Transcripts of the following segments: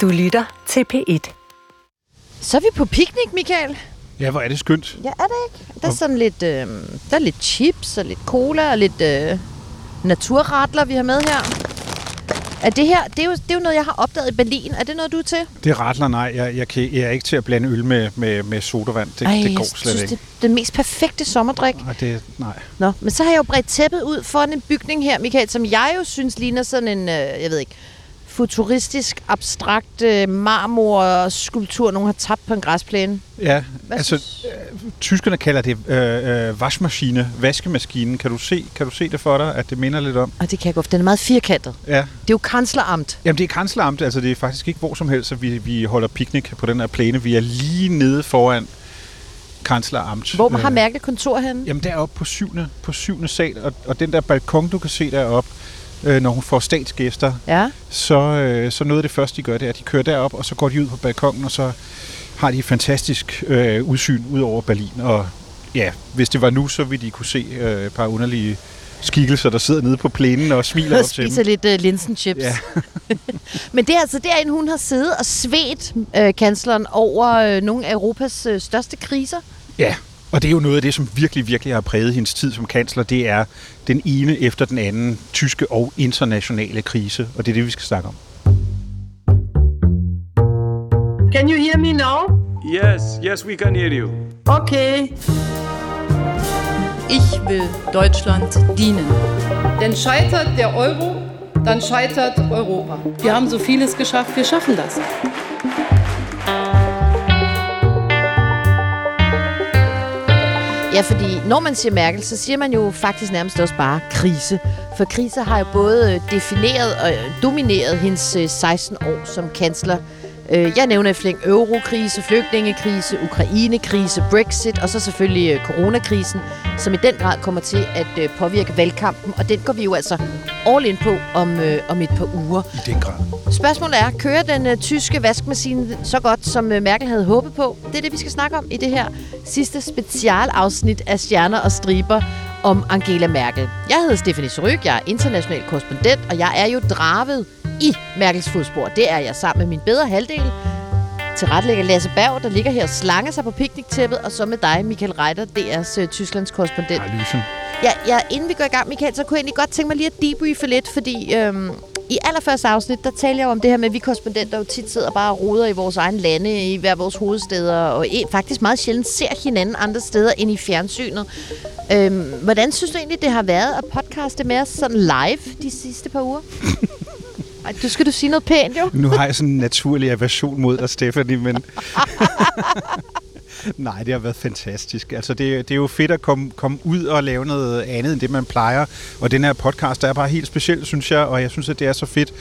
Du lytter til P1. Så er vi på picnic, Michael. Ja, hvor er det skønt. Ja, er det ikke? Der er sådan lidt, øh, der er lidt chips og lidt cola og lidt øh, naturratler, vi har med her. Er det her, det er, jo, det er jo noget, jeg har opdaget i Berlin. Er det noget, du er til? Det retler nej. Jeg, jeg, kan, jeg er ikke til at blande øl med, med, med sodavand. Det, Ej, det går jeg slet synes, ikke. det er den mest perfekte sommerdrik. Nej, det, nej. Nå, men så har jeg jo bredt tæppet ud foran en bygning her, Michael, som jeg jo synes ligner sådan en, øh, jeg ved ikke, futuristisk, abstrakt øh, marmorskulptur, nogen har tabt på en græsplæne. Ja, Hvad altså, synes- øh, tyskerne kalder det øh, øh, vaskemaskine, vaskemaskinen. Kan du, se, kan du se det for dig, at det minder lidt om? Og det kan jeg godt, den er meget firkantet. Ja. Det er jo kansleramt. Jamen, det er kansleramt. Altså, det er faktisk ikke hvor som helst, at vi, vi holder picnic på den her plæne. Vi er lige nede foran kansleramt. Hvor har Øh, Merkel kontor henne? Jamen, deroppe på syvende, på syvende sal, og, og den der balkon, du kan se deroppe, øh, når hun får statsgæster, Ja. så, øh, så noget af det første, de gør, det er, at de kører derop, og så går de ud på balkongen, og så har de et fantastisk øh, udsyn ud over Berlin. Og ja, hvis det var nu, så ville de kunne se øh, et par underlige skikkelser, der sidder nede på plænen og smiler Og op til spiser dem. lidt uh, linsenchips. Ja. Men det er altså derinde, hun har siddet og svedt øh, kansleren over øh, nogle af Europas øh, største kriser. ja, og det er jo noget af det, som virkelig, virkelig har præget hendes tid som kansler. Det er den ene efter den anden tyske og internationale krise, og det er det, vi skal snakke om. Can you hear me now? Yes, yes, we can hear you. Okay. Ich will Deutschland dienen. Denn scheitert der Euro, dann scheitert Europa. Wir haben so vieles geschafft, wir schaffen das. Ja, fordi når man siger Merkel, så siger man jo faktisk nærmest også bare krise. For krise har jo både øh, defineret og øh, domineret hendes øh, 16 år som kansler. Jeg nævner i flæng eurokrise, flygtningekrise, ukrainekrise, brexit og så selvfølgelig coronakrisen, som i den grad kommer til at påvirke valgkampen. Og den går vi jo altså all in på om, øh, om et par uger. I den grad. Spørgsmålet er, kører den øh, tyske vaskemaskine så godt, som øh, Merkel havde håbet på? Det er det, vi skal snakke om i det her sidste specialafsnit af Stjerner og Striber om Angela Merkel. Jeg hedder Stefanie Suryk, jeg er international korrespondent, og jeg er jo dravet i Merkels fodspor. Det er jeg sammen med min bedre halvdel, til retlægger Lasse Berg, der ligger her og slanger sig på pikniktæppet, og så med dig, Michael Reiter, DR's øh, Tysklands korrespondent. Hej, Lysen. Ja, ja, inden vi går i gang, Michael, så kunne jeg egentlig godt tænke mig lige at debriefe lidt, fordi øhm, i allerførste afsnit, der taler jeg om det her med, at vi korrespondenter jo tit sidder bare og roder i vores egen lande, i hver vores hovedsteder, og faktisk meget sjældent ser hinanden andre steder end i fjernsynet. Øhm, hvordan synes du egentlig, det har været at podcaste med os sådan live de sidste par uger? Ej, du skal du sige noget pænt, jo. Nu har jeg sådan en naturlig aversion mod dig, Stephanie, men... Nej, det har været fantastisk. Altså, det, det er jo fedt at komme, komme ud og lave noget andet end det, man plejer. Og den her podcast der er bare helt speciel, synes jeg. Og jeg synes, at det er så fedt,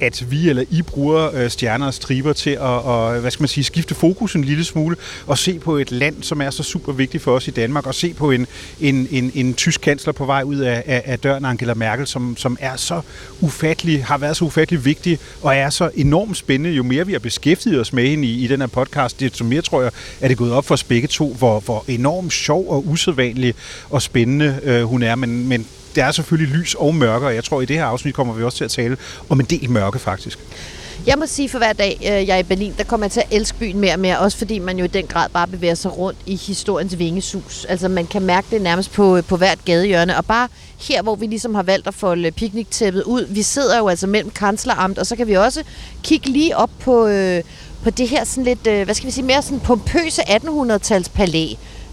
at vi eller I bruger øh, stjerner og striber til at og, hvad skal man sige, skifte fokus en lille smule og se på et land, som er så super vigtigt for os i Danmark, og se på en, en, en, en tysk kansler på vej ud af, af, af døren, Angela Merkel, som, som er så ufattelig, har været så ufattelig vigtig, og er så enormt spændende. Jo mere vi har beskæftiget os med hende i, i den her podcast, desto mere tror jeg, er det gået op for os begge to, hvor, hvor enormt sjov og usædvanlig og spændende øh, hun er, men, men der er selvfølgelig lys og mørke, og jeg tror, i det her afsnit kommer vi også til at tale om en del mørke, faktisk. Jeg må sige, for hver dag øh, jeg er i Berlin, der kommer jeg til at elske byen mere og mere, også fordi man jo i den grad bare bevæger sig rundt i historiens vingesus. Altså man kan mærke det nærmest på, øh, på hvert gadehjørne, og bare her, hvor vi ligesom har valgt at folde pikniktæppet ud, vi sidder jo altså mellem kansleramt, og så kan vi også kigge lige op på, øh, på det her sådan lidt, øh, hvad skal vi sige, mere sådan pompøse 1800-tals palæ,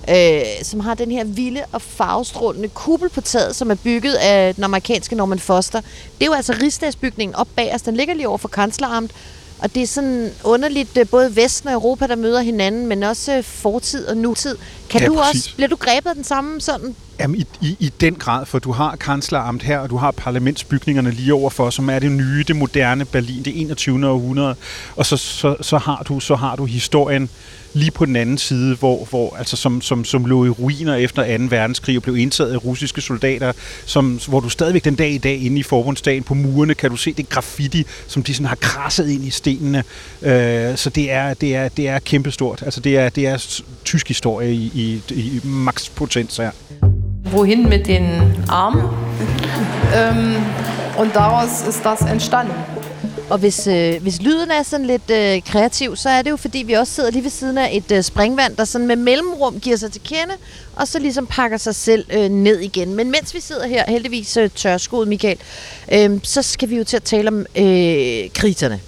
øh, som har den her vilde og farvestrålende kuppel på taget, som er bygget af den amerikanske Norman Foster. Det er jo altså rigsdagsbygningen op bag os. Den ligger lige over for kansleramt, og det er sådan underligt, øh, både Vesten og Europa, der møder hinanden, men også øh, fortid og nutid. Kan Ja, du præcis. også, bliver du grebet af den samme sådan? Jamen, i, i, i den grad, for du har kansleramt her, og du har parlamentsbygningerne lige overfor, som er det nye, det moderne Berlin, det 21. århundrede, og så, så, så, har, du, så har du historien lige på den anden side, hvor, hvor altså som, som, som lå i ruiner efter 2. verdenskrig og blev indtaget af russiske soldater, som, hvor du stadigvæk den dag i dag inde i forbundsdagen på murene kan du se det graffiti, som de sådan har krasset ind i stenene. Øh, så det er, det er, det er kæmpestort. Altså det er, det er tysk historie i, i, i max potens her. Wohin mit den Armen? ähm, und daraus ist das entstanden. Og hvis, øh, hvis lyden er sådan lidt øh, kreativ, så er det jo fordi, vi også sidder lige ved siden af et øh, springvand, der sådan med mellemrum giver sig til kende, og så ligesom pakker sig selv øh, ned igen. Men mens vi sidder her, heldigvis øh, tørskoet, Michael, øh, så skal vi jo til at tale om øh, kriserne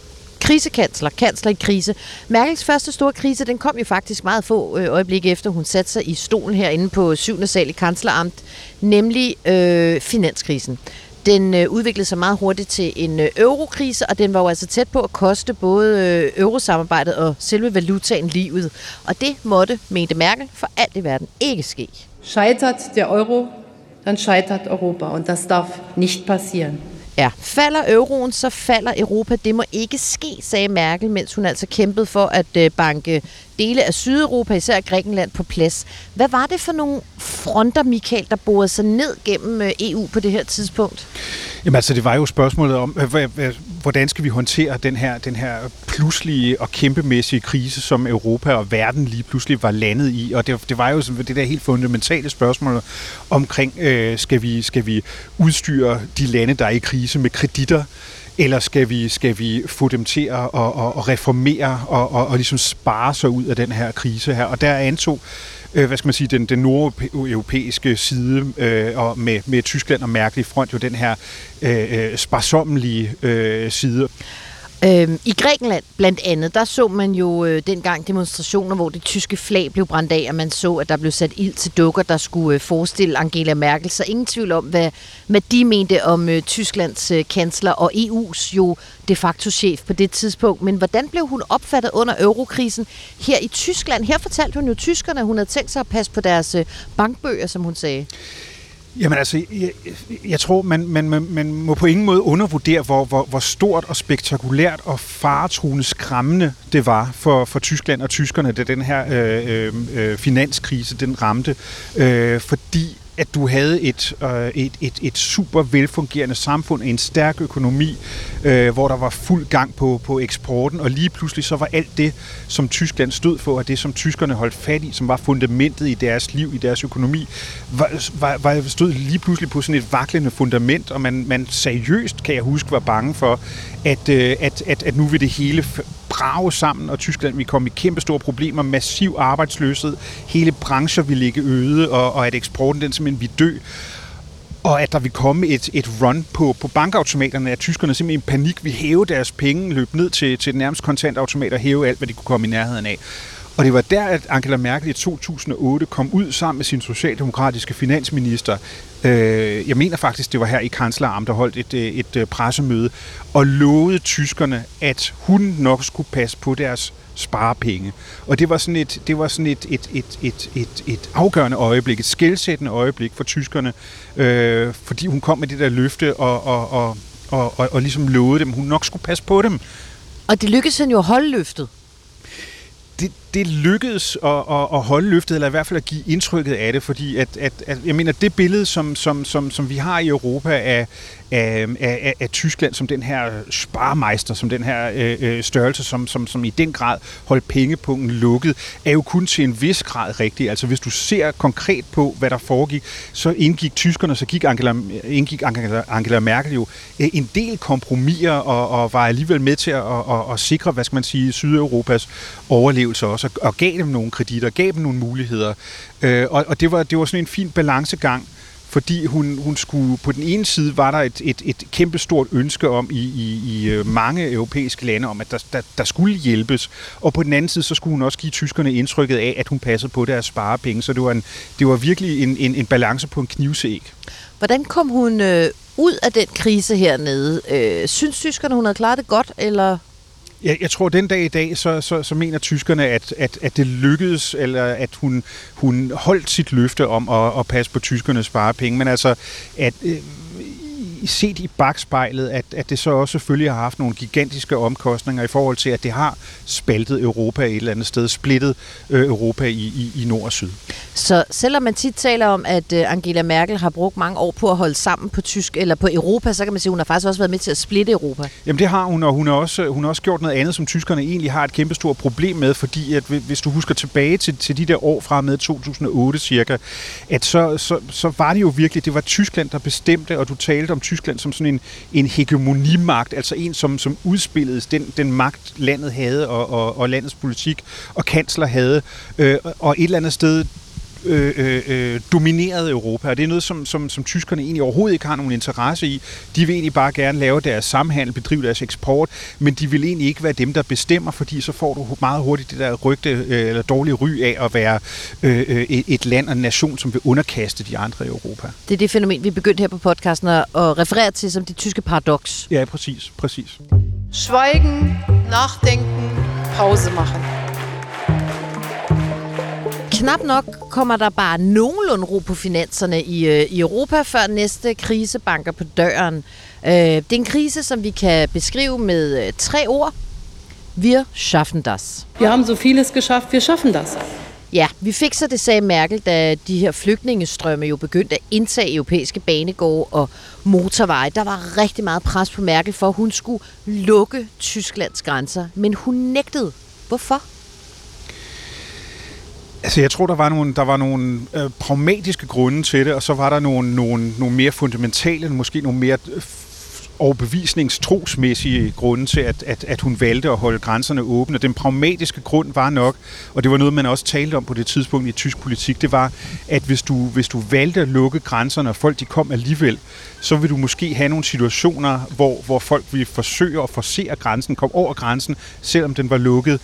krisekansler, kansler i krise. Merkels første store krise, den kom jo faktisk meget få øh, øjeblikke efter, hun satte sig i stolen herinde på 7. sal i kansleramt, nemlig øh, finanskrisen. Den øh, udviklede sig meget hurtigt til en øh, eurokrise, og den var jo altså tæt på at koste både øh, eurosamarbejdet og selve valutaen livet. Og det måtte, mente Merkel, for alt i verden ikke ske. Scheitert der Euro, dann scheitert Europa. Und das darf nicht passieren. Ja, falder euroen, så falder Europa. Det må ikke ske, sagde Merkel, mens hun altså kæmpede for at øh, banke dele af Sydeuropa, især Grækenland, på plads. Hvad var det for nogle fronter, Michael, der borede sig ned gennem øh, EU på det her tidspunkt? Jamen altså, det var jo spørgsmålet om, hvordan skal vi håndtere den her, den her pludselige og kæmpemæssige krise, som Europa og verden lige pludselig var landet i. Og det, det var jo det der helt fundamentale spørgsmål omkring, øh, skal, vi, skal vi udstyre de lande, der er i krise med kreditter, eller skal vi, skal vi få dem til at, at, at reformere og, og, og ligesom spare sig ud af den her krise her? Og der antog øh, hvad skal man sige, den, den nordeuropæiske side øh, og med, med Tyskland og Merkel i front jo den her øh, øh sparsommelige øh, side. Øhm, I Grækenland blandt andet, der så man jo øh, dengang demonstrationer, hvor det tyske flag blev brændt af, og man så, at der blev sat ild til dukker, der skulle øh, forestille Angela Merkel. Så ingen tvivl om, hvad, hvad de mente om øh, Tysklands øh, kansler og EU's jo de facto chef på det tidspunkt. Men hvordan blev hun opfattet under eurokrisen her i Tyskland? Her fortalte hun jo tyskerne, at hun havde tænkt sig at passe på deres øh, bankbøger, som hun sagde. Jamen altså, jeg, jeg tror, man, man, man, man må på ingen måde undervurdere, hvor, hvor, hvor stort og spektakulært og faretruende skræmmende det var for, for Tyskland og tyskerne, da den her øh, øh, øh finanskrise den ramte. Øh, fordi at du havde et, øh, et, et, et super velfungerende samfund, en stærk økonomi, øh, hvor der var fuld gang på, på eksporten, og lige pludselig så var alt det, som Tyskland stod for, og det, som tyskerne holdt fat i, som var fundamentet i deres liv, i deres økonomi, var, var, var stod lige pludselig på sådan et vaklende fundament, og man, man seriøst, kan jeg huske, var bange for, at, øh, at, at, at nu vil det hele brage sammen, og Tyskland vil komme i kæmpe store problemer, massiv arbejdsløshed, hele brancher vil ligge øde, og, og at eksporten den simpelthen vil dø og at der vil komme et, et run på, på bankautomaterne, at tyskerne simpelthen i panik vil hæve deres penge, løbe ned til, til den nærmeste kontantautomat og hæve alt, hvad de kunne komme i nærheden af. Og det var der, at Angela Merkel i 2008 kom ud sammen med sin socialdemokratiske finansminister. Øh, jeg mener faktisk, det var her i kansleramt, der holdt et, et, et pressemøde, og lovede tyskerne, at hun nok skulle passe på deres sparepenge. Og det var sådan et, det var sådan et, et, et, et, et, et afgørende øjeblik, et skældsættende øjeblik for tyskerne, øh, fordi hun kom med det der løfte og, og, og, og, og, og ligesom lovede dem, hun nok skulle passe på dem. Og det lykkedes hende jo at holde løftet det, det lykkedes at, at, at holde løftet, eller i hvert fald at give indtrykket af det, fordi at, at, at jeg mener, det billede, som, som, som, som vi har i Europa af, af, af, af Tyskland som den her sparmeister, som den her øh, øh, størrelse, som, som, som i den grad holdt pengepunkten lukket, er jo kun til en vis grad rigtigt. Altså hvis du ser konkret på, hvad der foregik, så indgik tyskerne, så gik Angela, indgik Angela, Angela Merkel jo øh, en del kompromiser og, og var alligevel med til at, at, at sikre, hvad skal man sige, Sydeuropas overlevelse også, og, og gav dem nogle kreditter, gav dem nogle muligheder. Øh, og og det, var, det var sådan en fin balancegang, fordi hun, hun skulle, på den ene side var der et, et, et kæmpestort ønske om i, i, i øh, mange europæiske lande om, at der, der, der skulle hjælpes, og på den anden side, så skulle hun også give tyskerne indtrykket af, at hun passede på deres sparepenge, så det var, en, det var virkelig en, en, en balance på en knivsæg. Hvordan kom hun øh, ud af den krise hernede? Øh, synes tyskerne, hun havde klaret det godt, eller jeg, jeg tror, at den dag i dag, så, så, så mener tyskerne, at, at, at det lykkedes, eller at hun, hun holdt sit løfte om at, at passe på tyskernes sparepenge. Men altså, at øh, set i bagspejlet, at, at det så også selvfølgelig har haft nogle gigantiske omkostninger i forhold til, at det har spaltet Europa et eller andet sted, splittet øh, Europa i, i, i nord og syd. Så selvom man tit taler om, at øh, Angela Merkel har brugt mange år på at holde sammen på tysk eller på Europa, så kan man sige, at hun har faktisk også været med til at splitte Europa. Jamen det har hun, og hun har også, hun har også gjort noget andet, som tyskerne egentlig har et kæmpe stort problem med, fordi at hvis du husker tilbage til, til de der år fra med 2008 cirka, at så, så, så var det jo virkelig, det var Tyskland, der bestemte, og du talte om Tyskland Tyskland som sådan en, en hegemonimagt, altså en, som, som udspillede den, den magt, landet havde, og, og, og landets politik, og kansler havde. Øh, og et eller andet sted øh, øh, øh, dominerede Europa, og det er noget, som, som, som tyskerne egentlig overhovedet ikke har nogen interesse i. De vil egentlig bare gerne lave deres samhandel, bedrive deres eksport, men de vil egentlig ikke være dem, der bestemmer, fordi så får du meget hurtigt det der rygte øh, eller dårlige ry af at være øh, øh, et land og en nation, som vil underkaste de andre i Europa. Det er det fænomen, vi begyndte her på podcasten at, at referere til som det tyske paradoks. Ja, præcis, præcis. Schweigen, nachdenken, Pause machen. Knap nok kommer der bare nogenlunde ro på finanserne i, øh, i Europa, før næste krise banker på døren. Øh, det er en krise, som vi kan beskrive med øh, tre ord. Wir schaffen das. Wir haben so vieles geschafft, wir schaffen das. Ja, vi fik så det, sagde Merkel, da de her flygtningestrømme jo begyndte at indtage europæiske banegårde og motorveje. Der var rigtig meget pres på Merkel for, at hun skulle lukke Tysklands grænser. Men hun nægtede. Hvorfor? Altså, jeg tror, der var nogle, der var nogle øh, pragmatiske grunde til det, og så var der nogle, nogle, nogle mere fundamentale, måske nogle mere øh, overbevisningstrosmæssige grunde til, at, at, at hun valgte at holde grænserne åbne. Den pragmatiske grund var nok, og det var noget, man også talte om på det tidspunkt i tysk politik, det var, at hvis du, hvis du valgte at lukke grænserne, og folk de kom alligevel, så vil du måske have nogle situationer, hvor, hvor folk vil forsøge at forsere grænsen, komme over grænsen, selvom den var lukket.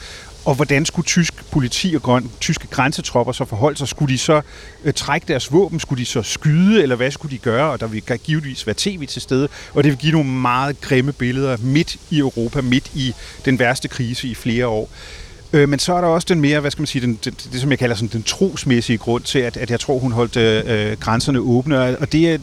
Og hvordan skulle tysk politi og grøn, tyske grænsetropper så forholde sig? Skulle de så øh, trække deres våben? Skulle de så skyde, eller hvad skulle de gøre? Og der vil givetvis være tv til stede, og det vil give nogle meget grimme billeder midt i Europa, midt i den værste krise i flere år. Øh, men så er der også den mere, hvad skal man sige, den, det, det som jeg kalder sådan, den trosmæssige grund til, at, at jeg tror, hun holdt øh, grænserne åbne. Og det er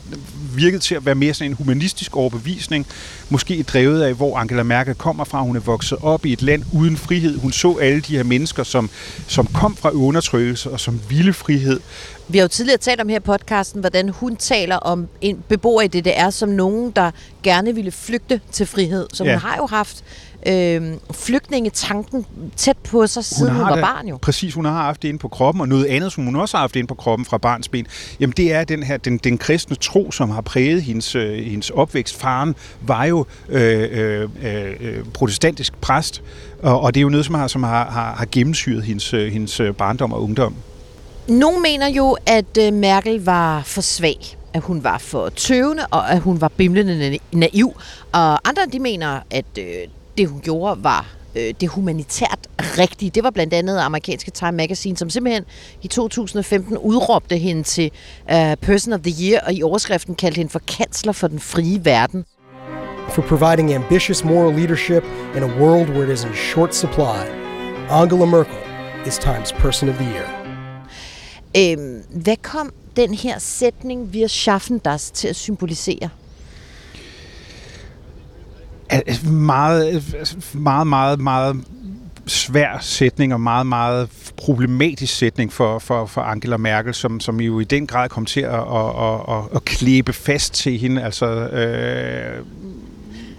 virket til at være mere sådan en humanistisk overbevisning, måske drevet af, hvor Angela Merkel kommer fra. Hun er vokset op i et land uden frihed. Hun så alle de her mennesker, som, som kom fra undertrykkelse og som ville frihed. Vi har jo tidligere talt om her i podcasten, hvordan hun taler om en beboer i DDR som nogen, der gerne ville flygte til frihed. Så ja. hun har jo haft øh, flygtningetanken tæt på sig, siden hun, hun var det, barn jo. Præcis, hun har haft det inde på kroppen, og noget andet, som hun også har haft inde på kroppen fra barns ben, jamen det er den her, den, den kristne tro, som har præget hendes, øh, hendes opvækst. Faren var jo øh, øh, øh, protestantisk præst, og, og det er jo noget, som har, som har, har, har gennemsyret hendes, øh, hendes øh, barndom og ungdom. Nogle mener jo, at øh, Merkel var for svag at hun var for tøvende, og at hun var bimlende naiv. Og andre, de mener, at øh, det hun gjorde var øh, det humanitært rigtige. Det var blandt andet amerikanske Time Magazine, som simpelthen i 2015 udråbte hende til uh, Person of the Year, og i overskriften kaldte hende for kansler for den frie verden. For providing ambitious moral leadership in a world where it is in short supply, Angela Merkel is Times Person of the Year. Øhm, hvad kom den her sætning, wir schaffen das, til at symbolisere? Altså, meget, altså, meget, meget, meget svær sætning og meget, meget problematisk sætning for, for, for Angela Merkel, som, som jo i den grad kom til at, at, at, at klæbe fast til hende. Altså, øh,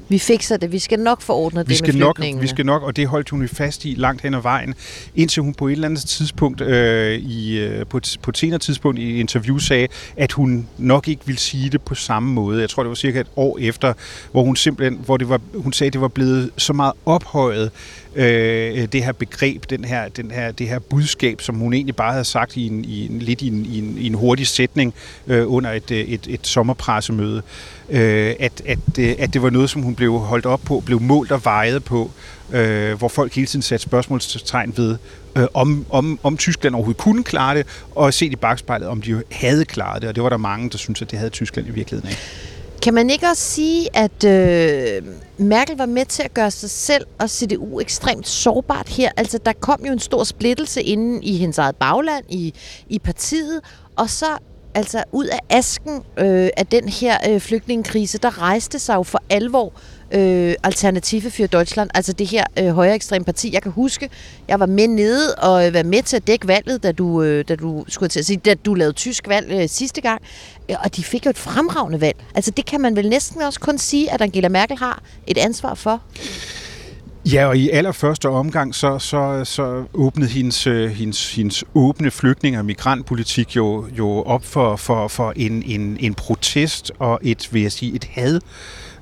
vi fikser det. Vi skal nok forordne det vi skal med nok, Vi skal nok, og det holdt hun fast i langt hen ad vejen, indtil hun på et eller andet tidspunkt, øh, i, øh, på, et, på et senere tidspunkt i et interview sagde, at hun nok ikke ville sige det på samme måde. Jeg tror, det var cirka et år efter, hvor hun simpelthen, hvor det var, hun sagde, at det var blevet så meget ophøjet, øh, det her begreb, den her, den her, det her budskab, som hun egentlig bare havde sagt i en, i en, lidt i en, i en, i en hurtig sætning øh, under et, øh, et, et sommerpressemøde, øh, at, at, øh, at det var noget, som hun blev holdt op på, blev målt og vejet på, øh, hvor folk hele tiden satte spørgsmålstegn ved, øh, om, om, om Tyskland overhovedet kunne klare det, og set i bagspejlet, om de havde klaret det, og det var der mange, der syntes, at det havde Tyskland i virkeligheden ikke. Kan man ikke også sige, at øh, Merkel var med til at gøre sig selv og CDU ekstremt sårbart her? Altså, der kom jo en stor splittelse inde i hendes eget bagland, i, i partiet, og så altså ud af asken øh, af den her øh, flygtningekrise, der rejste sig jo for alvor øh, øh, Alternative for Deutschland, altså det her øh, højere ekstrem parti. Jeg kan huske, jeg var med nede og øh, var med til at dække valget, da du, øh, da du skulle til at sige, da du lavede tysk valg øh, sidste gang. Og de fik jo et fremragende valg. Altså det kan man vel næsten også kun sige, at Angela Merkel har et ansvar for. Ja, og i allerførste omgang, så, så, så åbnede hendes, øh, hendes, hendes åbne flygtninge- og migrantpolitik jo, jo op for, for, for en, en, en protest og et, vil jeg sige, et had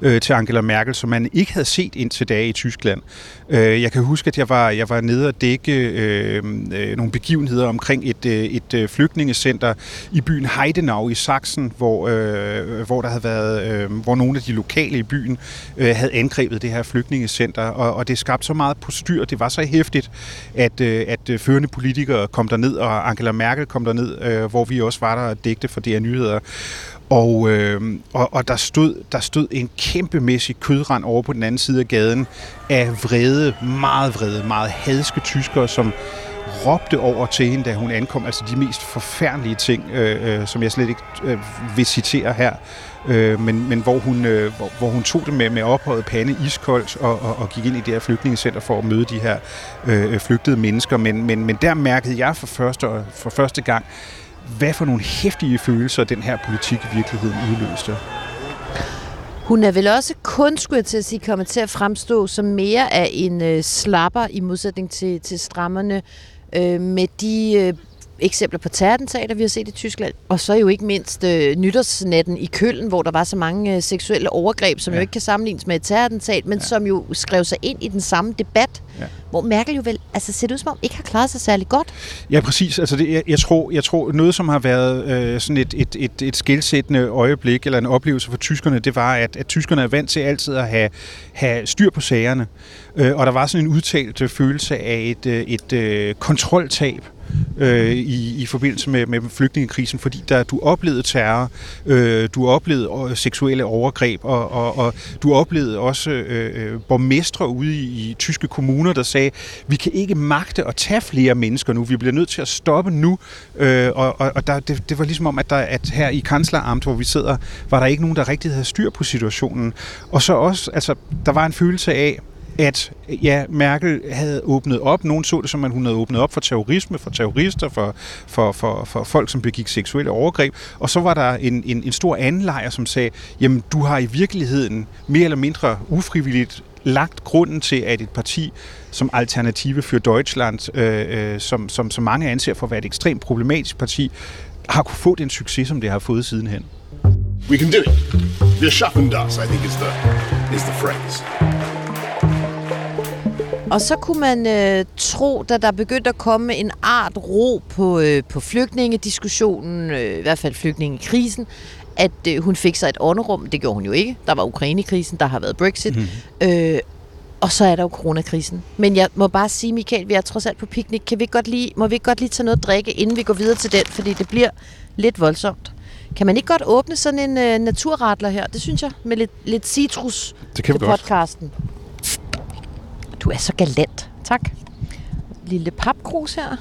øh, til Angela Merkel, som man ikke havde set indtil da i Tyskland. Øh, jeg kan huske, at jeg var, jeg var nede og dække øh, øh, nogle begivenheder omkring et, øh, et øh, flygtningecenter i byen Heidenau i Sachsen, hvor, øh, hvor der havde været, øh, hvor nogle af de lokale i byen øh, havde angrebet det her flygtningecenter, og, og det skabte så meget postyr, det var så hæftigt, at, øh, at øh, førende politikere kom der ned og Angela Merkel kom derned, øh, hvor vi også var der og dækte for DR Nyheder. Og, øh, og, og der, stod, der stod en kæmpemæssig kødrand over på den anden side af gaden af vrede, meget vrede, meget hadske tyskere, som råbte over til hende, da hun ankom. Altså de mest forfærdelige ting, øh, øh, som jeg slet ikke øh, vil citere her. Øh, men, men hvor, hun, øh, hvor, hvor hun tog det med, med ophøjet pande iskoldt og, og, og gik ind i det her flygtningecenter for at møde de her øh, øh flygtede mennesker. Men, men, men der mærkede jeg for første, for første gang, hvad for nogle hæftige følelser den her politik i virkeligheden udløste. Hun er vel også kun, skulle jeg til at sige, kommet til at fremstå som mere af en øh, slapper i modsætning til, til strammerne øh, med de øh, eksempler på terrorattentater, vi har set i Tyskland, og så jo ikke mindst øh, nytårsnatten i Køln, hvor der var så mange øh, seksuelle overgreb, som ja. jo ikke kan sammenlignes med et terrorattentat, men ja. som jo skrev sig ind i den samme debat, ja. hvor Merkel jo vel altså, ser ud som om ikke har klaret sig særlig godt. Ja, præcis. Altså det, jeg, jeg, tror, jeg tror, noget som har været øh, sådan et, et, et, et skilsættende øjeblik, eller en oplevelse for tyskerne, det var, at, at tyskerne er vant til altid at have, have styr på sagerne. Øh, og der var sådan en udtalt følelse af et, øh, et, et øh, kontroltab øh, i, i forbindelse med, med flygtningekrisen, fordi der, du oplevede terror, øh, du oplevede seksuelle overgreb, og, og, og du oplevede også øh, øh, borgmestre ude i, i tyske kommuner, der sagde, vi kan ikke magte at tage flere mennesker nu, vi bliver nødt til at stoppe nu, øh, og, og, og der, det, det var ligesom om, at, der, at her i kansleramt, hvor vi sidder, var der ikke nogen, der rigtig havde styr på situationen. Og så også, altså, der var en følelse af, at ja, Merkel havde åbnet op. Nogen så det som, at hun havde åbnet op for terrorisme, for terrorister, for, for, for, for folk, som begik seksuelle overgreb. Og så var der en, en, en stor anden lejr, som sagde, jamen du har i virkeligheden mere eller mindre ufrivilligt lagt grunden til, at et parti som Alternative for Deutschland, øh, øh, som, som, som mange anser for at være et ekstremt problematisk parti, har kunne få den succes, som det har fået sidenhen. We can do it. Wir schaffen das, I think is the, is the phrase. Og så kunne man øh, tro, da der begyndte at komme en art ro på, øh, på flygtningediskussionen, øh, i hvert fald flygtningekrisen, at øh, hun fik sig et ånderum. Det gjorde hun jo ikke. Der var Ukrainekrisen, der har været Brexit. Mm. Øh, og så er der jo coronakrisen. Men jeg må bare sige, Michael, vi er trods alt på piknik. Kan vi godt lige, må vi godt lige tage noget at drikke, inden vi går videre til den? Fordi det bliver lidt voldsomt. Kan man ikke godt åbne sådan en øh, naturratler her? Det synes jeg, med lidt, lidt citrus det kan til podcasten. Godt. Du er så galant. Tak. Lille papkrus her.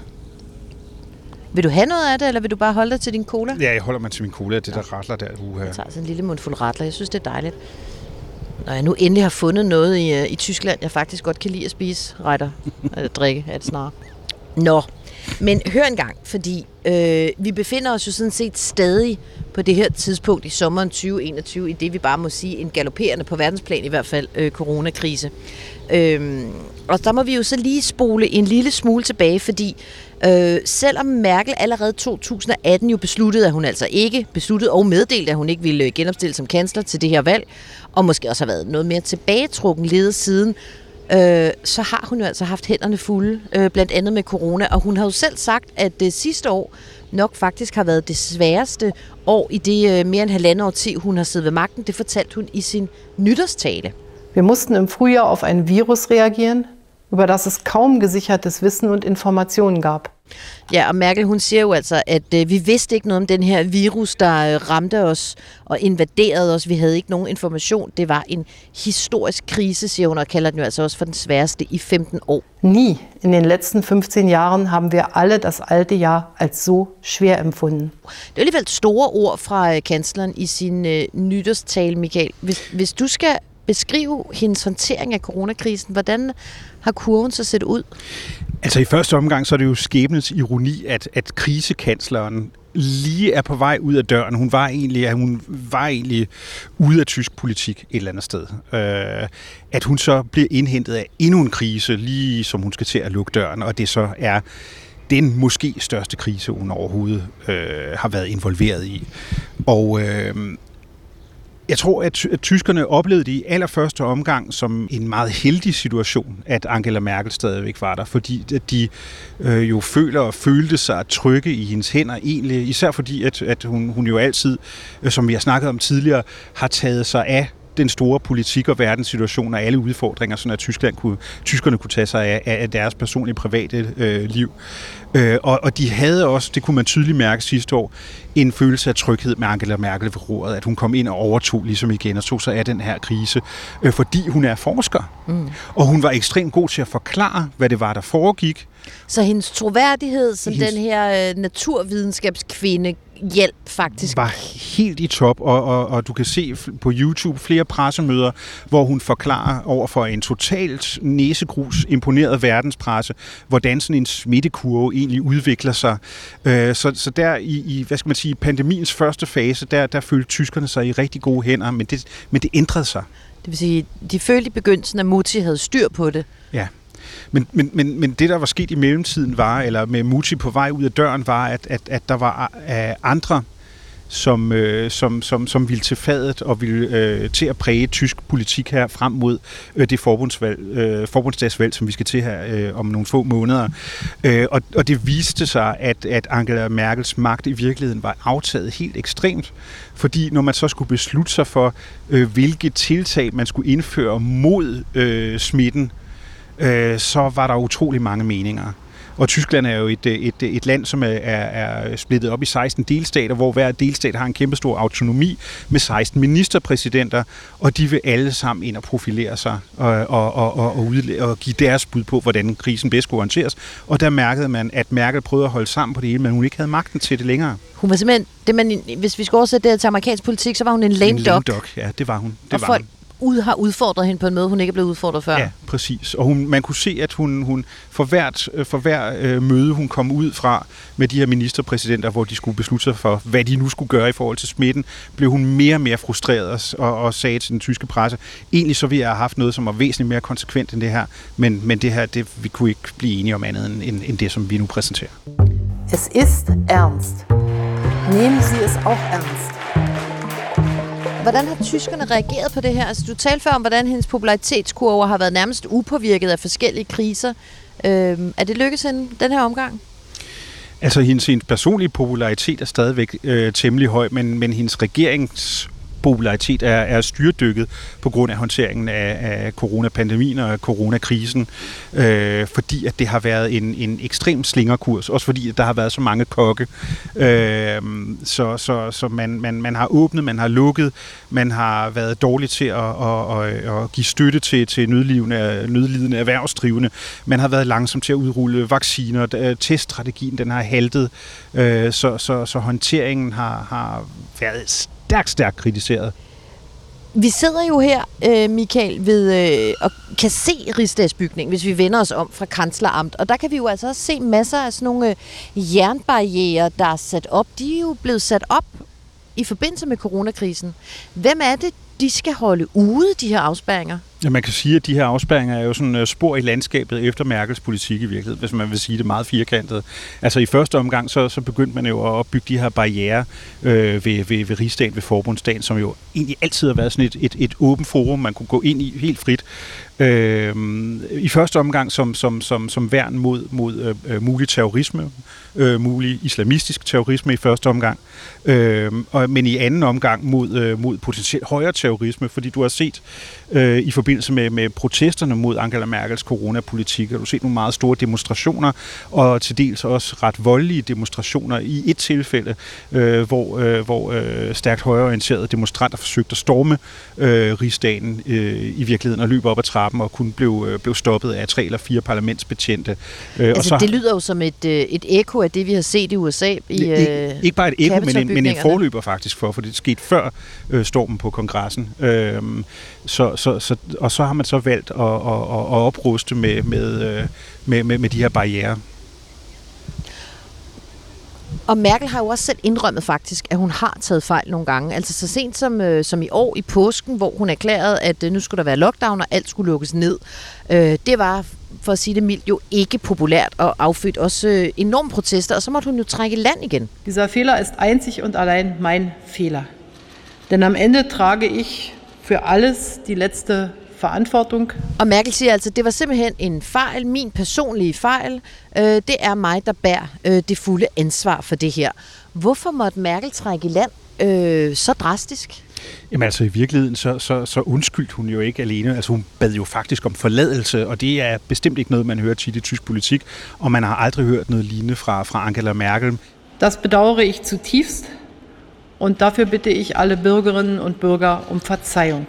Vil du have noget af det, eller vil du bare holde dig til din cola? Ja, jeg holder mig til min cola. Det der ratler der. Uh, jeg tager sådan en lille mundfuld ratler. Jeg synes, det er dejligt. Når jeg nu endelig har fundet noget i, uh, i Tyskland, jeg faktisk godt kan lide at spise, retter, eller drikke, er det snarere. Nå, men hør en gang, fordi øh, vi befinder os jo sådan set stadig på det her tidspunkt i sommeren 2021, i det vi bare må sige en galopperende på verdensplan i hvert fald øh, coronakrise. Øhm, og der må vi jo så lige spole en lille smule tilbage, fordi øh, selvom Merkel allerede 2018 jo besluttede, at hun altså ikke besluttede og meddelte, at hun ikke ville øh, genopstille som kansler til det her valg, og måske også har været noget mere tilbagetrukken leder siden, øh, så har hun jo altså haft hænderne fulde, øh, blandt andet med corona, og hun har jo selv sagt, at det sidste år nok faktisk har været det sværeste år i det øh, mere end halvandet år til, hun har siddet ved magten. Det fortalte hun i sin nytårstale. Wir mussten im Frühjahr auf ein Virus reagieren, über das es kaum gesichertes Wissen und Informationen gab. Ja, og Merkel hun siger jo altså, at øh, vi vidste ikke noget om den her virus, der øh, ramte os og invaderede os. Vi havde ikke nogen information. Det var en historisk krise, siger hun, og kalder den jo altså også for den sværeste i 15 år. Nie in den letzten 15 Jahren haben wir alle das alte Jahr als so schwer empfunden. Det er alligevel store ord fra øh, kansleren i sin øh, nytårstale, Michael. Hvis, hvis du skal beskrive hendes håndtering af coronakrisen. Hvordan har kurven så set ud? Altså i første omgang, så er det jo skæbnens ironi, at, at krisekansleren lige er på vej ud af døren. Hun var egentlig, hun var egentlig ude af tysk politik et eller andet sted. Øh, at hun så bliver indhentet af endnu en krise, lige som hun skal til at lukke døren, og det så er den måske største krise, hun overhovedet øh, har været involveret i. Og øh, jeg tror, at, at tyskerne oplevede det i allerførste omgang som en meget heldig situation, at Angela Merkel stadigvæk var der, fordi at de øh, jo føler og følte sig trygge i hendes hænder egentlig, især fordi, at, at hun, hun jo altid, øh, som vi har snakket om tidligere, har taget sig af den store politik og verdenssituation og alle udfordringer, så at Tyskland kunne, tyskerne kunne tage sig af, af deres personlige private øh, liv. Øh, og, og de havde også, det kunne man tydeligt mærke sidste år, en følelse af tryghed med Angela Merkel ved roret, at hun kom ind og overtog ligesom igen og tog sig af den her krise, øh, fordi hun er forsker. Mm. Og hun var ekstremt god til at forklare, hvad det var, der foregik. Så hendes troværdighed som hendes... den her øh, naturvidenskabskvinde hjælp faktisk. Var helt i top, og, og, og du kan se på YouTube flere pressemøder, hvor hun forklarer over for en totalt næsegrus imponeret verdenspresse, hvordan sådan en smittekurve egentlig udvikler sig. Øh, så, så der i, i, hvad skal man sige, pandemiens første fase, der, der følte tyskerne sig i rigtig gode hænder, men det, men det ændrede sig. Det vil sige, de følte i begyndelsen, at Mutti havde styr på det. Ja. Men, men, men, men det, der var sket i mellemtiden, var, eller med Mutti på vej ud af døren, var, at, at, at der var uh, andre som, øh, som, som, som ville til fadet og ville øh, til at præge tysk politik her frem mod øh, det forbundsvalg, øh, forbundsdagsvalg, som vi skal til her øh, om nogle få måneder. Øh, og, og det viste sig, at, at Angela Merkels magt i virkeligheden var aftaget helt ekstremt, fordi når man så skulle beslutte sig for, øh, hvilke tiltag man skulle indføre mod øh, smitten, øh, så var der utrolig mange meninger. Og Tyskland er jo et, et, et land, som er, er splittet op i 16 delstater, hvor hver delstat har en kæmpestor autonomi med 16 ministerpræsidenter, og de vil alle sammen ind og profilere sig og, og, og, og, og, og give deres bud på, hvordan krisen bedst skulle håndteres. Og der mærkede man, at Merkel prøvede at holde sammen på det hele, men hun ikke havde magten til det længere. Hun var simpelthen, det man, hvis vi skal oversætte det til amerikansk politik, så var hun en lame en dog. Lame dog, ja, det var hun. Det og var folk, hun ud har udfordret hende på en måde, hun ikke er blevet udfordret før. Ja, præcis. Og hun, man kunne se, at hun, hun for, hvert, for hver øh, møde, hun kom ud fra med de her ministerpræsidenter, hvor de skulle beslutte sig for, hvad de nu skulle gøre i forhold til smitten, blev hun mere og mere frustreret og, og sagde til den tyske presse, egentlig så vi have haft noget, som var væsentligt mere konsekvent end det her, men, men det her, det, vi kunne ikke blive enige om andet end, end det, som vi nu præsenterer. Es ist ernst. Nehmen Sie es auch ernst. Hvordan har tyskerne reageret på det her? Altså, du talte før om, hvordan hendes popularitetskurve har været nærmest upåvirket af forskellige kriser. Øh, er det lykkedes hende den her omgang? Altså, hendes, hendes personlige popularitet er stadigvæk øh, temmelig høj, men, men hendes regerings popularitet er, er styrdykket på grund af håndteringen af, af coronapandemien og coronakrisen, øh, fordi at det har været en, en ekstrem slingerkurs, også fordi at der har været så mange kokke. Øh, så så, så man, man, man har åbnet, man har lukket, man har været dårlig til at, at, at, at give støtte til, til nødlidende, nødlidende erhvervsdrivende. Man har været langsom til at udrulle vacciner. Øh, teststrategien den har haltet, øh, så, så, så håndteringen har, har været stærkt, stærkt kritiseret. Vi sidder jo her, øh, Michael, ved, øh, og kan se Rigsdagsbygningen, hvis vi vender os om fra Kansleramt. Og der kan vi jo altså også se masser af sådan nogle øh, jernbarriere, der er sat op. De er jo blevet sat op i forbindelse med coronakrisen. Hvem er det, de skal holde ude, de her afspærringer? Ja, man kan sige, at de her afspærringer er jo sådan uh, spor i landskabet efter Merkels politik i virkeligheden, hvis man vil sige det meget firkantet. Altså i første omgang, så, så begyndte man jo at opbygge de her barriere øh, ved, ved, ved rigsdagen, ved forbundsdagen, som jo egentlig altid har været sådan et, et, et åbent forum, man kunne gå ind i helt frit. Øh, I første omgang som, som, som, som værn mod, mod øh, øh mulig terrorisme, øh, mulig islamistisk terrorisme i første omgang, øh, og, men i anden omgang mod, øh, mod potentielt højere terrorisme, fordi du har set øh, i forbindelse med, med protesterne mod Angela Merkels coronapolitik. Og du set nogle meget store demonstrationer, og til dels også ret voldelige demonstrationer i et tilfælde, øh, hvor, øh, hvor øh, stærkt højreorienterede demonstranter forsøgte at storme øh, rigsdagen øh, i virkeligheden og løbe op ad trappen og kun blev, øh, blev stoppet af tre eller fire parlamentsbetjente. Øh, altså, og så, det lyder jo som et, øh, et ekko af det, vi har set i USA. I, ikke, øh, ikke bare et ekko, men en, men en forløber faktisk for, for det skete før øh, stormen på kongressen. Øh, så, så, så, og så har man så valgt at, at, at, at opruste med, med, øh, med, med, med de her barriere. Og Merkel har jo også selv indrømmet faktisk, at hun har taget fejl nogle gange. Altså så sent som, øh, som i år i påsken, hvor hun erklærede, at øh, nu skulle der være lockdown, og alt skulle lukkes ned. Øh, det var, for at sige det mildt, jo ikke populært og affødt også øh, enorme protester, og så måtte hun jo trække land igen. Dieser Fehler ist einzig und allein mein Fehler. Denn am Ende trage ich für alles die letzte Verantwortung. Og Merkel siger altså, det var simpelthen en fejl, min personlige fejl. Øh, det er mig, der bærer øh, det fulde ansvar for det her. Hvorfor måtte Merkel trække i land øh, så drastisk? Jamen altså i virkeligheden, så, så, så undskyldte hun jo ikke alene. Altså hun bad jo faktisk om forladelse, og det er bestemt ikke noget, man hører tit i tysk politik, og man har aldrig hørt noget lignende fra, fra Angela Merkel. Das bedauere ich zutiefst, und dafür bitte ich alle Bürgerinnen und Bürger um Verzeihung.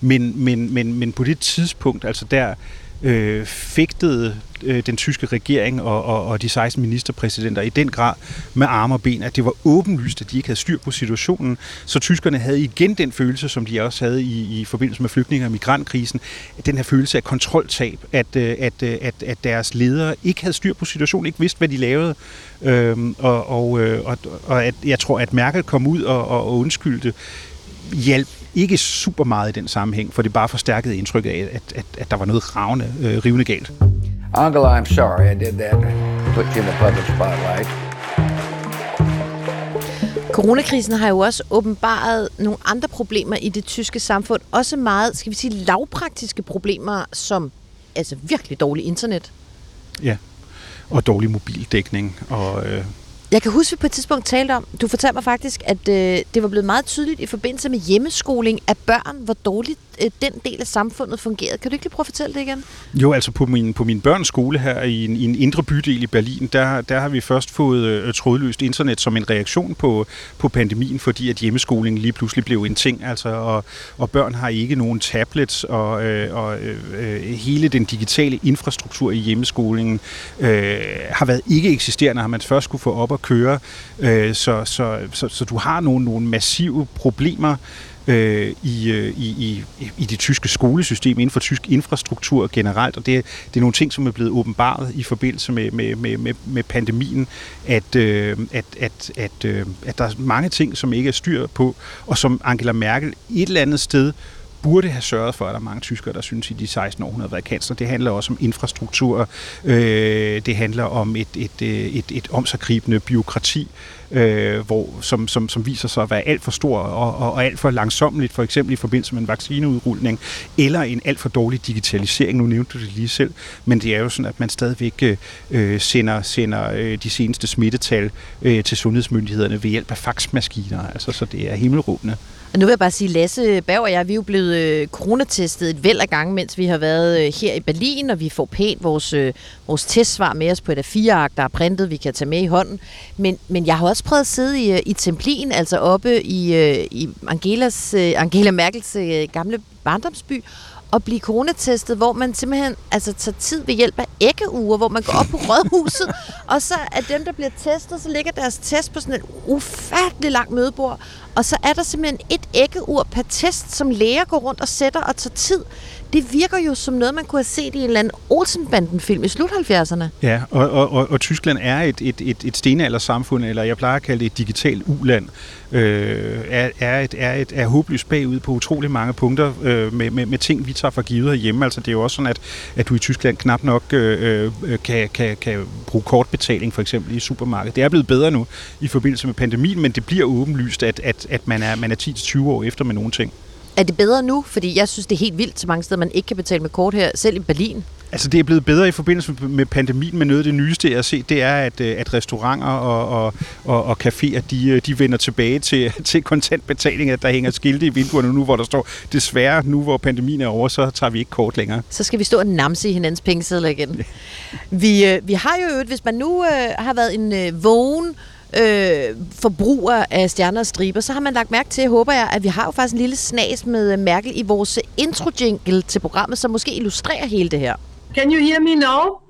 Men, men, men, men på det tidspunkt, altså der øh, fægtede øh, den tyske regering og, og, og de 16 ministerpræsidenter i den grad med arme og ben, at det var åbenlyst, at de ikke havde styr på situationen. Så tyskerne havde igen den følelse, som de også havde i, i forbindelse med flygtninge- og migrantkrisen, den her følelse af kontroltab, at, øh, at, øh, at, at deres ledere ikke havde styr på situationen, ikke vidste, hvad de lavede. Øhm, og, og, øh, og, og at, jeg tror, at Merkel kom ud og, og, og undskyldte hjælp ikke super meget i den sammenhæng, for det bare forstærkede indtrykket af, at, at, at der var noget ravne, øh, rivende galt. Angela, I'm sorry I did that. Put you in the public spotlight. Coronakrisen har jo også åbenbaret nogle andre problemer i det tyske samfund. Også meget, skal vi sige, lavpraktiske problemer, som altså virkelig dårlig internet. Ja, og dårlig mobildækning og øh, jeg kan huske, at vi på et tidspunkt talte om, du fortalte mig faktisk, at øh, det var blevet meget tydeligt i forbindelse med hjemmeskoling af børn, hvor dårligt øh, den del af samfundet fungerede. Kan du ikke lige prøve at fortælle det igen? Jo, altså på min, på min børns skole her i en, i en indre bydel i Berlin, der, der har vi først fået øh, trådløst internet som en reaktion på, på pandemien, fordi at hjemmeskoling lige pludselig blev en ting, altså, og, og børn har ikke nogen tablets, og, øh, og øh, hele den digitale infrastruktur i hjemmeskolingen øh, har været ikke eksisterende, har man først skulle få op at køre, øh, så, så, så, så du har nogle, nogle massive problemer, øh, i, øh, i, i, i det tyske skolesystem, inden for tysk infrastruktur generelt, og det, det er nogle ting, som er blevet åbenbaret i forbindelse med, med, med, med, med pandemien, at, øh, at, at, at, øh, at der er mange ting, som ikke er styr på, og som Angela Merkel et eller andet sted burde have sørget for, at der er mange tyskere, der synes i de 16 år, hun har været kansler. Det handler også om infrastruktur, øh, det handler om et, et, øh, et, et omsaggribende byråkrati, øh, hvor, som, som, som viser sig at være alt for stor og, og, og alt for langsomligt, for eksempel i forbindelse med en vaccineudrulning, eller en alt for dårlig digitalisering. Nu nævnte du det lige selv, men det er jo sådan, at man stadigvæk øh, sender, sender øh, de seneste smittetal øh, til sundhedsmyndighederne ved hjælp af faxmaskiner, altså, så det er himmelråbende. Og nu vil jeg bare sige, Lasse Berg og jeg, vi er jo blevet øh, coronatestet et væld af gange, mens vi har været øh, her i Berlin, og vi får pænt vores, øh, vores testsvar med os på et af fire ark, der er printet, vi kan tage med i hånden. Men, men jeg har også prøvet at sidde i, øh, i Templin, altså oppe i, øh, i Angelas, øh, Angela Merkels øh, gamle barndomsby, at blive coronatestet, hvor man simpelthen altså, tager tid ved hjælp af æggeuger, hvor man går op på rådhuset, og så er dem, der bliver testet, så ligger deres test på sådan et ufattelig langt mødebord, og så er der simpelthen et æggeur per test, som læger går rundt og sætter og tager tid. Det virker jo som noget, man kunne have set i en eller anden Olsenbanden-film i slut 70'erne. Ja, og, og, og, og Tyskland er et, et, et, et stenaldersamfund, eller jeg plejer at kalde det et digitalt uland, øh, er, er, et, er, et, er håbløst bagud på utrolig mange punkter øh, med, med, med ting, vi tager for givet herhjemme. Altså det er jo også sådan, at, at du i Tyskland knap nok øh, øh, kan, kan, kan bruge kortbetaling for eksempel i supermarkedet. Det er blevet bedre nu i forbindelse med pandemien, men det bliver åbenlyst, at, at, at man er, man er 10-20 år efter med nogle ting. Er det bedre nu? Fordi jeg synes, det er helt vildt så mange steder, man ikke kan betale med kort her, selv i Berlin. Altså det er blevet bedre i forbindelse med pandemien, men noget af det nyeste, jeg har set, det er, at, øh, at restauranter og, og, og, og caféer, de, øh, de vender tilbage til, til kontantbetaling, at der hænger skilte i vinduerne nu, hvor der står, desværre nu, hvor pandemien er over, så tager vi ikke kort længere. Så skal vi stå og namse i hinandens pengesedler igen. Vi, øh, vi har jo øvrigt, hvis man nu øh, har været en øh, vågen øh, forbruger af stjerner og striber, så har man lagt mærke til, håber jeg, at vi har jo faktisk en lille snas med Mærkel i vores intro-jingle til programmet, som måske illustrerer hele det her. Can you hear me now?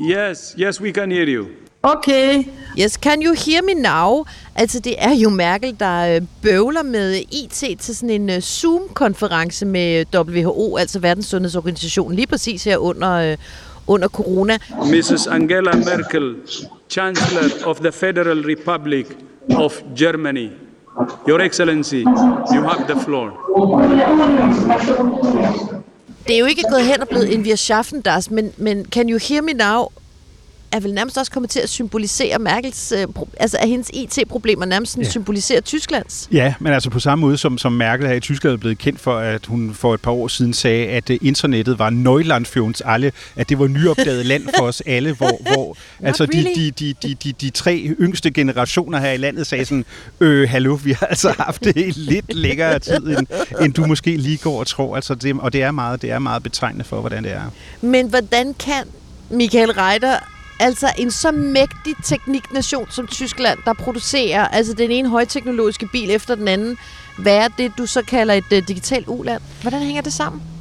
Yes, yes, we can hear you. Okay. Yes, can you hear me now? Altså, det er jo Merkel, der øh, bøvler med IT til sådan en øh, Zoom-konference med WHO, altså Verdens Sundhedsorganisation, lige præcis her under, øh, under corona. Mrs. Angela Merkel, Chancellor of the Federal Republic of Germany. Your Excellency, you have the floor. Det er jo ikke gået hen og blevet en wir schaffen das, men, men can you hear me now? Er vel nærmest også kommet til at symbolisere Merkels, øh, altså at hendes IT-problemer nærmest Ja. symboliserer Tysklands. Ja, men altså på samme måde som, som Merkel her i Tyskland er blevet kendt for, at hun for et par år siden sagde, at øh, internettet var Neuland for uns alle, at det var nyopdaget land for os alle, hvor, hvor altså de, really. de, de, de, de, de tre yngste generationer her i landet sagde sådan, øh, hallo, vi har altså haft det i lidt længere tid, end, end du måske lige går og tror. Altså det, og det er, meget, det er meget betegnende for, hvordan det er. Men hvordan kan Michael Reiter, altså en så mægtig tekniknation som Tyskland, der producerer altså den ene højteknologiske bil efter den anden, være det, du så kalder et uh, digitalt uland? Hvordan hænger det sammen?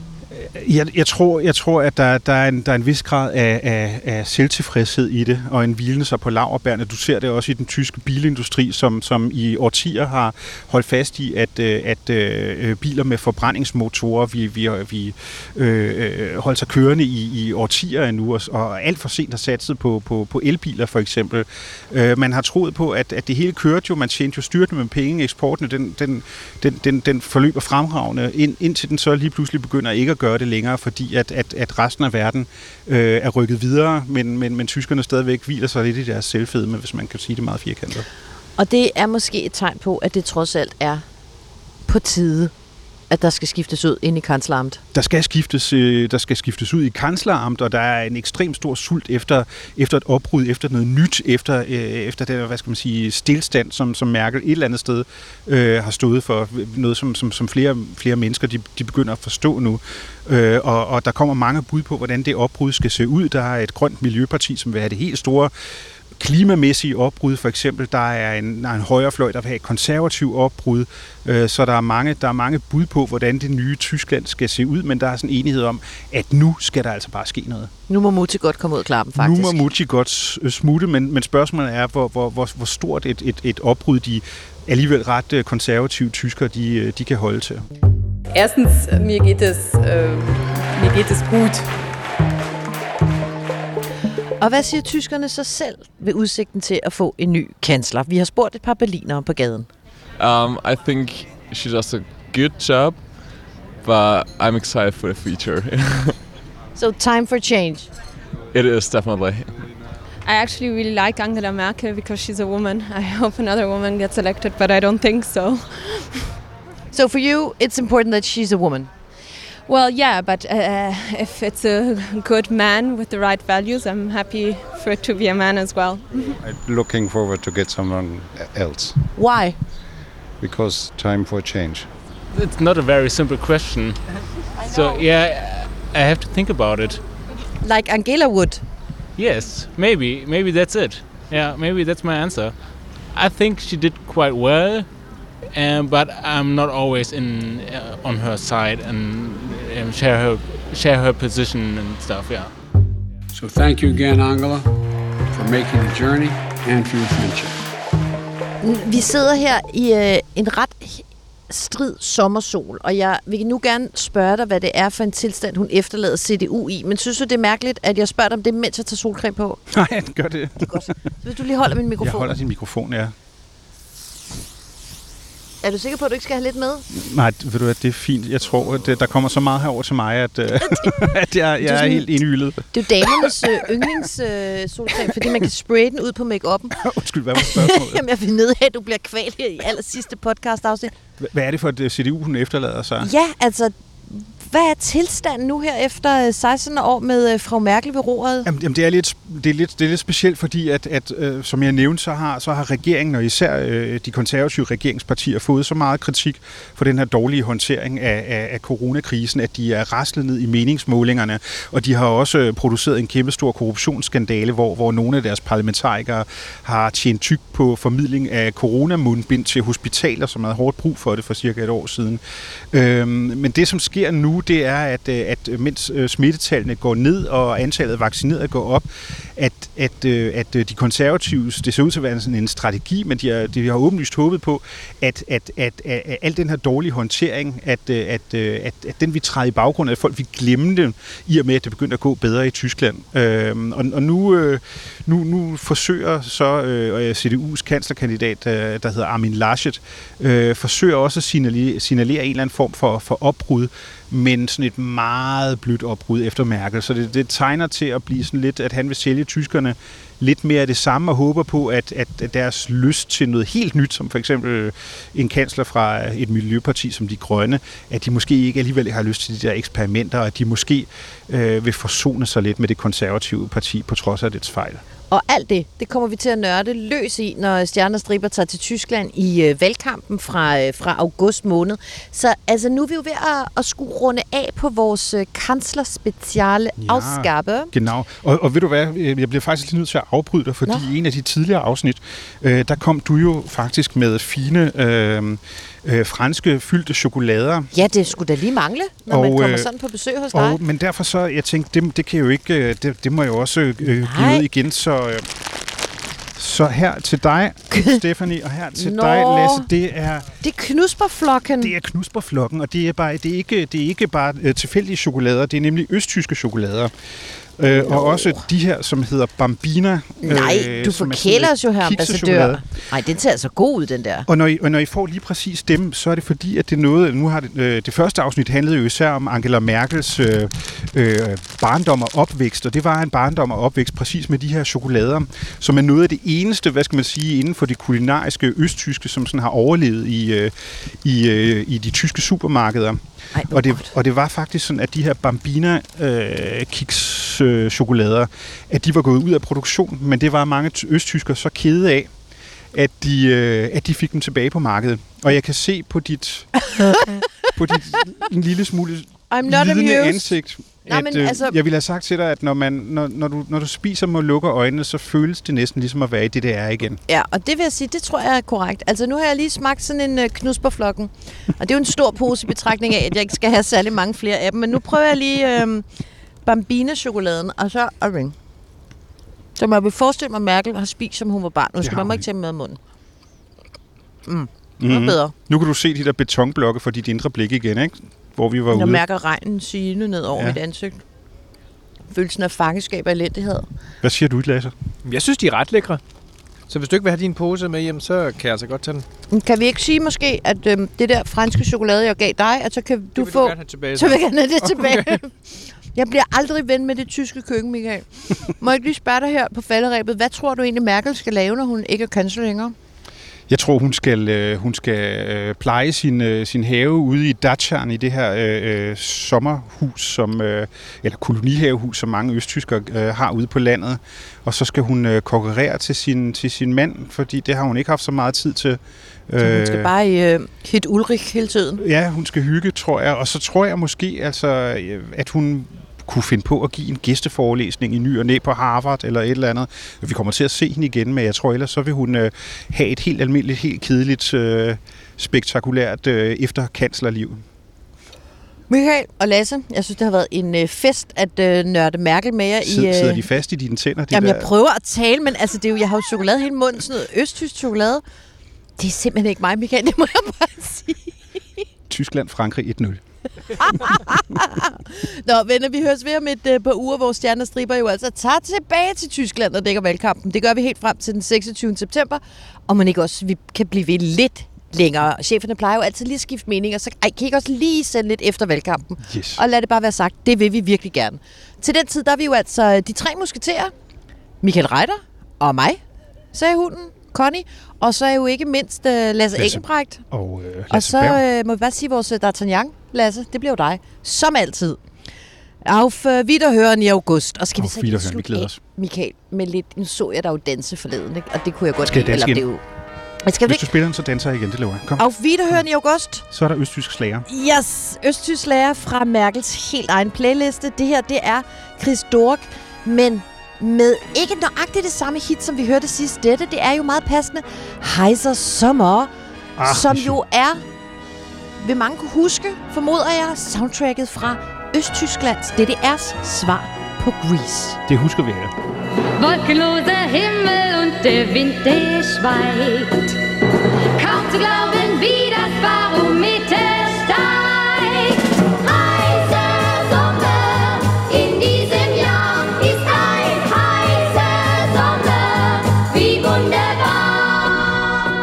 Jeg, jeg, tror, jeg tror, at der, der, er en, der er en vis grad af, af, af selvtilfredshed i det, og en hvilende sig på laverbærene. Du ser det også i den tyske bilindustri, som, som i årtier har holdt fast i, at, øh, at øh, biler med forbrændingsmotorer, vi, vi, vi øh, øh, holdt sig kørende i, i årtier endnu, og, og alt for sent har satset på, på, på elbiler for eksempel. Øh, man har troet på, at, at det hele kørte jo, man tjente jo styrtende med penge, eksporten, den, den, den, den, den forløber fremragende, ind, indtil den så lige pludselig begynder ikke at gøre det længere, fordi at, at, at resten af verden øh, er rykket videre, men, men, men tyskerne stadigvæk hviler sig lidt i deres selvfedme, hvis man kan sige det meget firkantet. Og det er måske et tegn på, at det trods alt er på tide, at der skal skiftes ud ind i kansleramt. Der skal skiftes, øh, der skal skiftes ud i kansleramt, og der er en ekstrem stor sult efter, efter et opbrud, efter noget nyt, efter, øh, efter det, hvad skal man sige, stillstand, som, som Merkel et eller andet sted øh, har stået for. Noget, som, som, som flere, flere mennesker de, de begynder at forstå nu. Øh, og, og der kommer mange bud på, hvordan det opbrud skal se ud. Der er et grønt miljøparti, som vil have det helt store klimamæssige opbrud, for eksempel. Der er en, der er en højrefløj, der vil have et konservativt opbrud. Øh, så der er, mange, der er mange bud på, hvordan det nye Tyskland skal se ud, men der er sådan enighed om, at nu skal der altså bare ske noget. Nu må Mutti godt komme ud af klappen, faktisk. Nu må Mutti godt s- smutte, men, men spørgsmålet er, hvor, hvor, hvor, hvor stort et, et, et opbrud de alligevel ret øh, konservative tyskere, de, øh, de kan holde til. Erstens, mir geht es, äh, mir geht es gut. Og hvad siger tyskerne så selv ved udsigten til at få en ny kansler? Vi har spurgt et par berlinere på gaden. Um, I think she does a good job, but I'm excited for the future. So time for change. it is definitely. I actually really like Angela Merkel because she's a woman. I hope another woman gets elected, but I don't think so. So for you, it's important that she's a woman. Well, yeah, but uh, if it's a good man with the right values, I'm happy for it to be a man as well. I'm looking forward to get someone else Why? because time for change. It's not a very simple question. So yeah, I have to think about it. Like Angela would. Yes, maybe, maybe that's it. Yeah, maybe that's my answer. I think she did quite well, um, but I'm not always in uh, on her side and um, share her share her position and stuff. Yeah. So thank you again, Angela, for making the journey and for your friendship. Vi sidder her i øh, en ret strid sommersol, og jeg vil nu gerne spørge dig, hvad det er for en tilstand, hun efterlader CDU i. Men synes du, det er mærkeligt, at jeg spørger dig om det, mens jeg tager solcreme på? Nej, gør det. Det er godt. Så hvis du lige holder min mikrofon. Jeg holder din mikrofon, ja. Er du sikker på, at du ikke skal have lidt med? Nej, ved du hvad, det er fint. Jeg tror, at der kommer så meget herover til mig, at, øh, at jeg, jeg er sådan- helt indhyldet. Det er jo damernes øh, yndlings øh, solcreme, fordi man kan spraye den ud på make-up'en. Undskyld, hvad var spørgsmålet? Jamen, jeg vil ned at du bliver kvalt i aller sidste podcast afsnit. Hvad er det for et øh, CDU, hun efterlader sig? Ja, altså, hvad er tilstanden nu her efter øh, 16 år med øh, frau Merkel ved roret? Jamen, jamen det, er lidt, det, er lidt, det er lidt specielt, fordi at, at øh, som jeg nævnte, så har, så har regeringen og især øh, de konservative regeringspartier fået så meget kritik for den her dårlige håndtering af, af, af coronakrisen, at de er raslet ned i meningsmålingerne, og de har også øh, produceret en kæmpe stor korruptionsskandale, hvor, hvor nogle af deres parlamentarikere har tjent tyk på formidling af coronamundbind til hospitaler, som havde hårdt brug for det for cirka et år siden. Øhm, men det, som sker nu, det er, at, øh, at mens øh, smittetallene går ned og antallet af vaccinerede går op, at, at, øh, at øh, de konservative, det ser ud til at være sådan en strategi, men de har, de har åbenlyst håbet på, at, at, at, at, at al den her dårlige håndtering, at, øh, at, øh, at, at den vi træde i baggrunden, at folk vi glemme dem, i og med, at det begynder at gå bedre i Tyskland. Øhm, og, og nu, nu, nu forsøger så øh, CDU's kanslerkandidat, der hedder Armin Laschet, øh, forsøger også at signalere, signalere en eller anden form for, for opbrud, men sådan et meget blødt opbrud efter Merkel. Så det, det tegner til at blive sådan lidt, at han vil sælge tyskerne lidt mere af det samme og håber på, at, at deres lyst til noget helt nyt, som for eksempel øh, en kansler fra et miljøparti som De Grønne, at de måske ikke alligevel har lyst til de der eksperimenter, og at de måske øh, vil forsone sig lidt med det konservative parti på trods af dets fejl. Og alt det, det kommer vi til at nørde løs i, når Stjerner Striber tager til Tyskland i øh, valgkampen fra, øh, fra august måned. Så altså, nu er vi jo ved at, at skulle runde af på vores øh, kanslerspeciale ja, afskabe. Genau. Og, og ved du hvad, jeg bliver faktisk lige nødt til at afbryde dig, fordi Nå. i en af de tidligere afsnit, øh, der kom du jo faktisk med fine... Øh, øh, franske fyldte chokolader. Ja, det skulle da lige mangle, når og, man kommer sådan på besøg hos dig. Og, men derfor så, jeg tænkte, det, det kan jo ikke, det, det må jeg jo også øh, give ud igen, så... Øh, så her til dig, Stephanie, og her til Nå, dig, Lasse, det er... Det er knusperflokken. Det er knusperflokken, og det er, bare, det er ikke, det er ikke bare øh, tilfældige chokolader, det er nemlig østtyske chokolader. Øh, og også de her, som hedder Bambina. Nej, øh, du forkæler os jo her, ambassadør. Nej, den ser altså god ud, den der. Og når, I, og når I får lige præcis dem, så er det fordi, at det er noget... Nu har det, øh, det første afsnit handlede jo især om Angela Merkels øh, øh, barndom og opvækst, og det var en barndom og opvækst præcis med de her chokolader, som er noget af det eneste, hvad skal man sige, inden for det kulinariske østtyske, som sådan har overlevet i, øh, i, øh, i de tyske supermarkeder. Ej, og, det, og det var faktisk sådan, at de her Bambina øh, kiks øh, chokolader, at de var gået ud af produktion, men det var mange østtyskere så kede af, at de, øh, at de fik dem tilbage på markedet. Og jeg kan se på dit, på dit en lille smule I'm not lidende amused. ansigt, Nej, at, men, øh, altså... jeg ville have sagt til dig, at når, man, når, når, du, når du spiser og lukker øjnene, så føles det næsten ligesom at være i det, det er igen. Ja, og det vil jeg sige, det tror jeg er korrekt. Altså nu har jeg lige smagt sådan en uh, knusperflokken, og det er jo en stor pose i betragtning af, at jeg ikke skal have særlig mange flere af dem, men nu prøver jeg lige øh, Bambina-chokoladen, og så orange. Så man vil forestille mig, at Merkel har spist, som hun var barn. Nu skal man ikke tage med i munden. Mm. Mm-hmm. bedre. Nu kan du se de der betonblokke for dit indre blik igen, ikke? hvor vi var jeg ude. Jeg mærker regnen sigende ned over ja. mit ansigt. Følelsen af fangeskab og elendighed. Hvad siger du, Lasse? Jeg synes, de er ret lækre. Så hvis du ikke vil have din pose med hjem, så kan jeg altså godt tage den. Kan vi ikke sige måske, at øhm, det der franske chokolade, jeg gav dig, at så kan du det få... Du have tilbage, så. så vil jeg gerne have det tilbage. Jeg bliver aldrig ven med det tyske køkken, Michael. Må jeg ikke lige spørge dig her på falderæbet, hvad tror du egentlig, Merkel skal lave, når hun ikke er kansler længere? Jeg tror, hun skal, øh, hun skal øh, pleje sin, øh, sin have ude i Dachan, i det her øh, øh, sommerhus, som, øh, eller kolonihavehus, som mange østtyskere øh, har ude på landet. Og så skal hun øh, konkurrere til sin, til sin mand, fordi det har hun ikke haft så meget tid til. Så hun skal bare i øh, hit Ulrik hele tiden? Ja, hun skal hygge, tror jeg. Og så tror jeg måske, altså, at hun kunne finde på at give en gæsteforelæsning i ny og næ på Harvard eller et eller andet. Vi kommer til at se hende igen, men jeg tror ellers, så vil hun øh, have et helt almindeligt, helt kedeligt, øh, spektakulært øh, efterkanslerliv. Michael og Lasse, jeg synes, det har været en øh, fest at øh, nørde Mærkel med jer. Sidder, i, øh... sidder de fast i dine tænder? De Jamen, der... jeg prøver at tale, men altså, det er jo, jeg har jo chokolade hele munden, sådan noget østtysk chokolade. Det er simpelthen ikke mig, Michael, det må jeg bare sige. Tyskland, Frankrig 1-0. Nå, venner, vi høres ved om et uh, par uger, hvor Stjerner Striber jo altså tager tilbage til Tyskland og dækker valgkampen. Det gør vi helt frem til den 26. september. Og man ikke også vi kan blive ved lidt længere. Cheferne plejer jo altid lige at skifte meninger, så ej, kan I ikke også lige sende lidt efter valgkampen? Yes. Og lad det bare være sagt, det vil vi virkelig gerne. Til den tid, der er vi jo altså de tre musketerer. Michael Reiter og mig, sagde hunden. Connie, og så er jo ikke mindst uh, Lasse, Lasse Eggenbrecht. Og, uh, Lasse og så uh, må vi bare sige vores D'Artagnan, Lasse, det bliver jo dig. Som altid. Auf uh, Wiederhören i august. Og skal vi Auf så ikke vi glæder os. Michael, med lidt... Nu så jeg dig jo danse forleden, ikke? Og det kunne jeg godt Skal lide, igen? det er jo... Men skal vi Hvis du ikke? spiller den, så danser jeg igen, det lover jeg. Kom. Auf Wiederhören i august. Så er der østtysk slager. Yes, Østtysk lærer fra Merkels helt egen playliste. Det her, det er Chris Dork, men med ikke nøjagtigt det samme hit, som vi hørte sidst. Dette, det er jo meget passende. Heiser Sommer, ah, som jo er, vil mange kunne huske, formoder jeg, soundtracket fra Østtysklands DDR's svar på Grease. Det husker vi alle. Wolkenloser Himmel und der Wind, der schweigt. Kaum zu glauben, wie das Barometer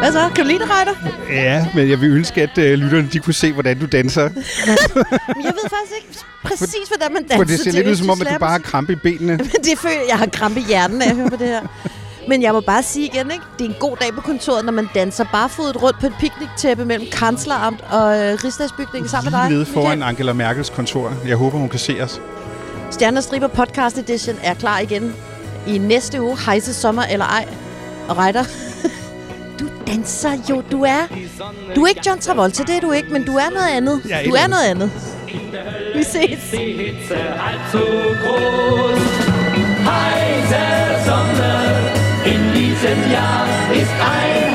Hvad så? Kan du lide det, Reiter? Ja, men jeg vil ønske, at øh, lytterne de kunne se, hvordan du danser. Jeg ved faktisk ikke præcis, hvordan man danser For det ser lidt ud som om, at du bare har krampe i benene. Det føler jeg har krampe i hjernen af at høre på det her. Men jeg må bare sige igen, ikke? det er en god dag på kontoret, når man danser barfodet rundt på et picnic-tæppe mellem Kansleramt og øh, Rigsdagsbygningen sammen med dig. Lige nede foran Michael. Angela Merkels kontor. Jeg håber, hun kan se os. Stjerner Striber Podcast Edition er klar igen i næste uge. Hejse sommer eller ej. Og Reiter, danser jo. Du er, du er ikke John Travolta, det er du ikke, men du er noget andet. Ja, du er noget andet. Vi ses. Die Hitze halb so groß. Heißer Sommer in diesem Jahr ist ein